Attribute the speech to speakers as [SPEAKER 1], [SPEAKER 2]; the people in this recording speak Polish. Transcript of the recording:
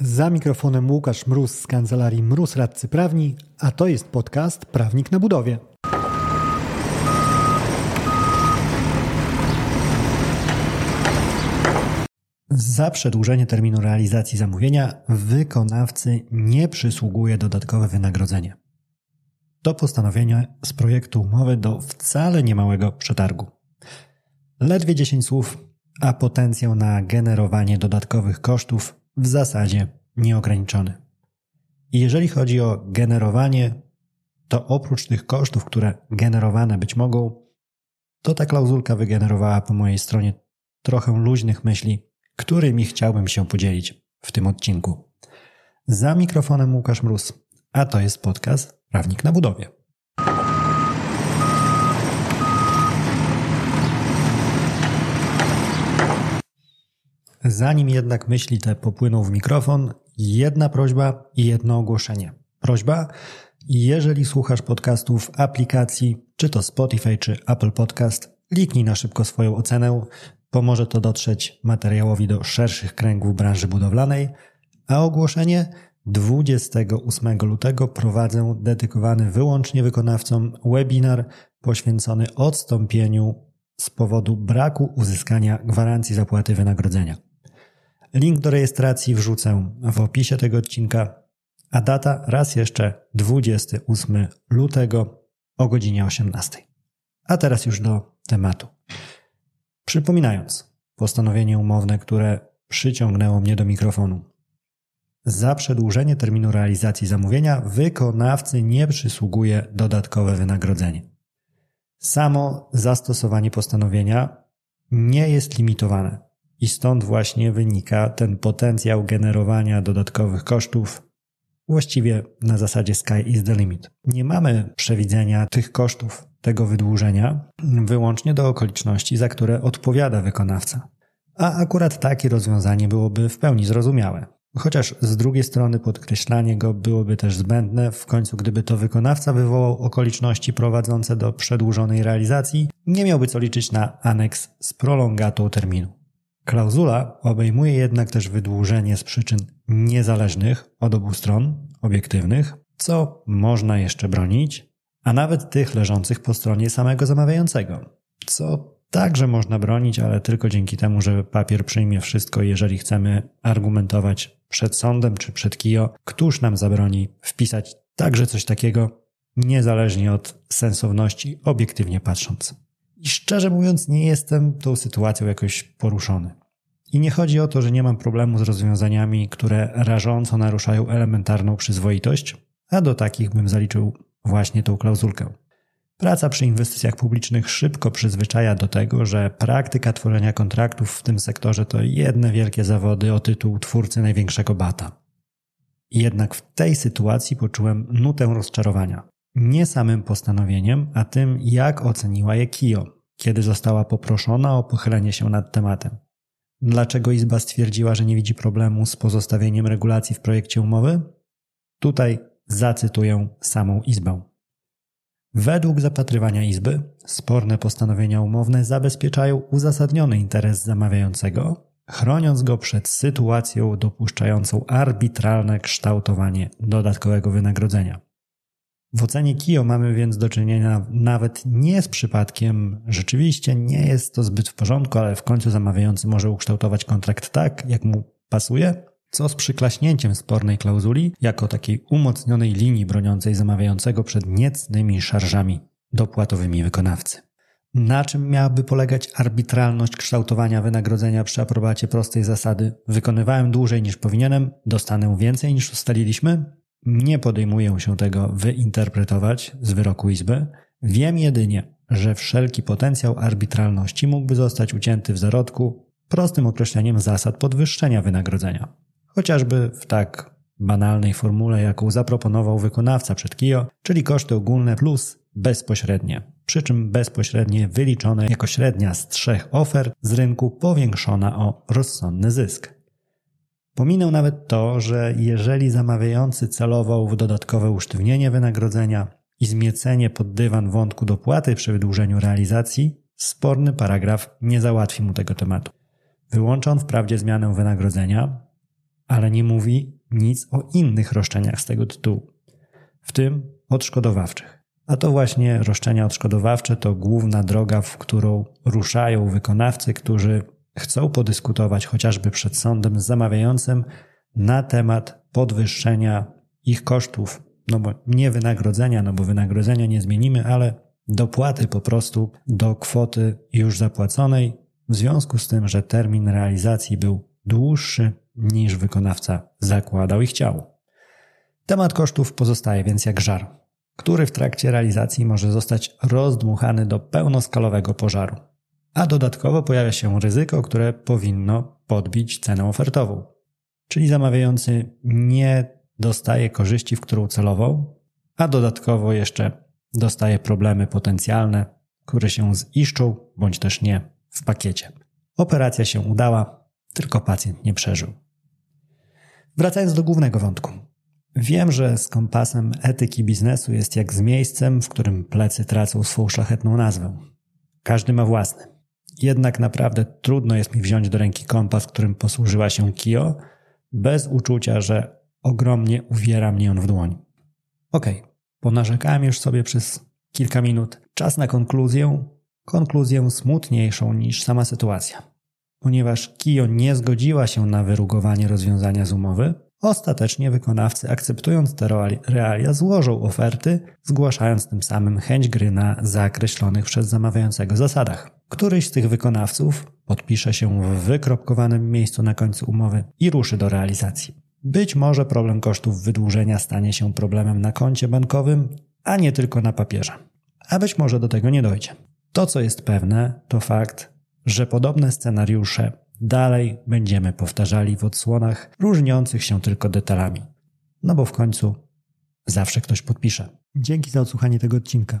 [SPEAKER 1] Za mikrofonem Łukasz Mróz z kancelarii Mróz Radcy Prawni, a to jest podcast Prawnik na budowie. Za przedłużenie terminu realizacji zamówienia wykonawcy nie przysługuje dodatkowe wynagrodzenie. To postanowienie z projektu umowy do wcale niemałego przetargu. Ledwie 10 słów, a potencjał na generowanie dodatkowych kosztów w zasadzie nieograniczony. I jeżeli chodzi o generowanie, to oprócz tych kosztów, które generowane być mogą, to ta klauzulka wygenerowała po mojej stronie trochę luźnych myśli, którymi chciałbym się podzielić w tym odcinku. Za mikrofonem Łukasz Mróz, a to jest podcast Prawnik na budowie. Zanim jednak myśli te popłyną w mikrofon, jedna prośba i jedno ogłoszenie. Prośba, jeżeli słuchasz podcastów w aplikacji, czy to Spotify, czy Apple Podcast, kliknij na szybko swoją ocenę. Pomoże to dotrzeć materiałowi do szerszych kręgów branży budowlanej. A ogłoszenie 28 lutego prowadzę dedykowany wyłącznie wykonawcom webinar poświęcony odstąpieniu z powodu braku uzyskania gwarancji zapłaty wynagrodzenia. Link do rejestracji wrzucę w opisie tego odcinka, a data raz jeszcze 28 lutego o godzinie 18. A teraz już do tematu. Przypominając, postanowienie umowne, które przyciągnęło mnie do mikrofonu. Za przedłużenie terminu realizacji zamówienia wykonawcy nie przysługuje dodatkowe wynagrodzenie. Samo zastosowanie postanowienia nie jest limitowane. I stąd właśnie wynika ten potencjał generowania dodatkowych kosztów właściwie na zasadzie sky is the limit. Nie mamy przewidzenia tych kosztów, tego wydłużenia wyłącznie do okoliczności, za które odpowiada wykonawca. A akurat takie rozwiązanie byłoby w pełni zrozumiałe. Chociaż z drugiej strony podkreślanie go byłoby też zbędne, w końcu gdyby to wykonawca wywołał okoliczności prowadzące do przedłużonej realizacji, nie miałby co liczyć na aneks z prolongatą terminu. Klauzula obejmuje jednak też wydłużenie z przyczyn niezależnych od obu stron, obiektywnych, co można jeszcze bronić, a nawet tych leżących po stronie samego zamawiającego, co także można bronić, ale tylko dzięki temu, że papier przyjmie wszystko, jeżeli chcemy argumentować przed sądem czy przed KIO, któż nam zabroni wpisać także coś takiego, niezależnie od sensowności, obiektywnie patrząc. I szczerze mówiąc, nie jestem tą sytuacją jakoś poruszony. I nie chodzi o to, że nie mam problemu z rozwiązaniami, które rażąco naruszają elementarną przyzwoitość, a do takich bym zaliczył właśnie tą klauzulkę. Praca przy inwestycjach publicznych szybko przyzwyczaja do tego, że praktyka tworzenia kontraktów w tym sektorze to jedne wielkie zawody o tytuł twórcy największego bata. Jednak w tej sytuacji poczułem nutę rozczarowania nie samym postanowieniem, a tym, jak oceniła je KIO, kiedy została poproszona o pochylenie się nad tematem. Dlaczego Izba stwierdziła, że nie widzi problemu z pozostawieniem regulacji w projekcie umowy? Tutaj zacytuję samą Izbę. Według zapatrywania Izby, sporne postanowienia umowne zabezpieczają uzasadniony interes zamawiającego, chroniąc go przed sytuacją dopuszczającą arbitralne kształtowanie dodatkowego wynagrodzenia. W ocenie KIO mamy więc do czynienia nawet nie z przypadkiem, rzeczywiście nie jest to zbyt w porządku, ale w końcu zamawiający może ukształtować kontrakt tak, jak mu pasuje, co z przyklaśnięciem spornej klauzuli jako takiej umocnionej linii broniącej zamawiającego przed niecnymi szarżami dopłatowymi wykonawcy. Na czym miałaby polegać arbitralność kształtowania wynagrodzenia przy aprobacie prostej zasady? Wykonywałem dłużej niż powinienem, dostanę więcej niż ustaliliśmy? Nie podejmuję się tego wyinterpretować z wyroku Izby. Wiem jedynie, że wszelki potencjał arbitralności mógłby zostać ucięty w zarodku prostym określeniem zasad podwyższenia wynagrodzenia. Chociażby w tak banalnej formule, jaką zaproponował wykonawca przed KIO, czyli koszty ogólne plus bezpośrednie. Przy czym bezpośrednie wyliczone jako średnia z trzech ofert z rynku powiększona o rozsądny zysk. Pominę nawet to, że jeżeli zamawiający celował w dodatkowe usztywnienie wynagrodzenia i zmiecenie pod dywan wątku dopłaty przy wydłużeniu realizacji, sporny paragraf nie załatwi mu tego tematu. Wyłącza on wprawdzie zmianę wynagrodzenia, ale nie mówi nic o innych roszczeniach z tego tytułu, w tym odszkodowawczych. A to właśnie roszczenia odszkodowawcze to główna droga, w którą ruszają wykonawcy, którzy chcą podyskutować chociażby przed sądem zamawiającym na temat podwyższenia ich kosztów, no bo nie wynagrodzenia, no bo wynagrodzenia nie zmienimy, ale dopłaty po prostu do kwoty już zapłaconej, w związku z tym, że termin realizacji był dłuższy niż wykonawca zakładał i chciał. Temat kosztów pozostaje więc jak żar, który w trakcie realizacji może zostać rozdmuchany do pełnoskalowego pożaru. A dodatkowo pojawia się ryzyko, które powinno podbić cenę ofertową. Czyli zamawiający nie dostaje korzyści, w którą celował, a dodatkowo jeszcze dostaje problemy potencjalne, które się ziszczą bądź też nie w pakiecie. Operacja się udała, tylko pacjent nie przeżył. Wracając do głównego wątku. Wiem, że z kompasem etyki biznesu jest jak z miejscem, w którym plecy tracą swą szlachetną nazwę. Każdy ma własny. Jednak naprawdę trudno jest mi wziąć do ręki kompas, którym posłużyła się Kio, bez uczucia, że ogromnie uwiera mnie on w dłoń. Okej, okay, ponarzekałem już sobie przez kilka minut. Czas na konkluzję, konkluzję smutniejszą niż sama sytuacja. Ponieważ Kio nie zgodziła się na wyrugowanie rozwiązania z umowy, ostatecznie wykonawcy akceptując te realia złożą oferty, zgłaszając tym samym chęć gry na zakreślonych przez zamawiającego zasadach. Któryś z tych wykonawców podpisze się w wykropkowanym miejscu na końcu umowy i ruszy do realizacji. Być może problem kosztów wydłużenia stanie się problemem na koncie bankowym, a nie tylko na papierze. A być może do tego nie dojdzie. To, co jest pewne, to fakt, że podobne scenariusze dalej będziemy powtarzali w odsłonach różniących się tylko detalami. No bo w końcu zawsze ktoś podpisze. Dzięki za odsłuchanie tego odcinka.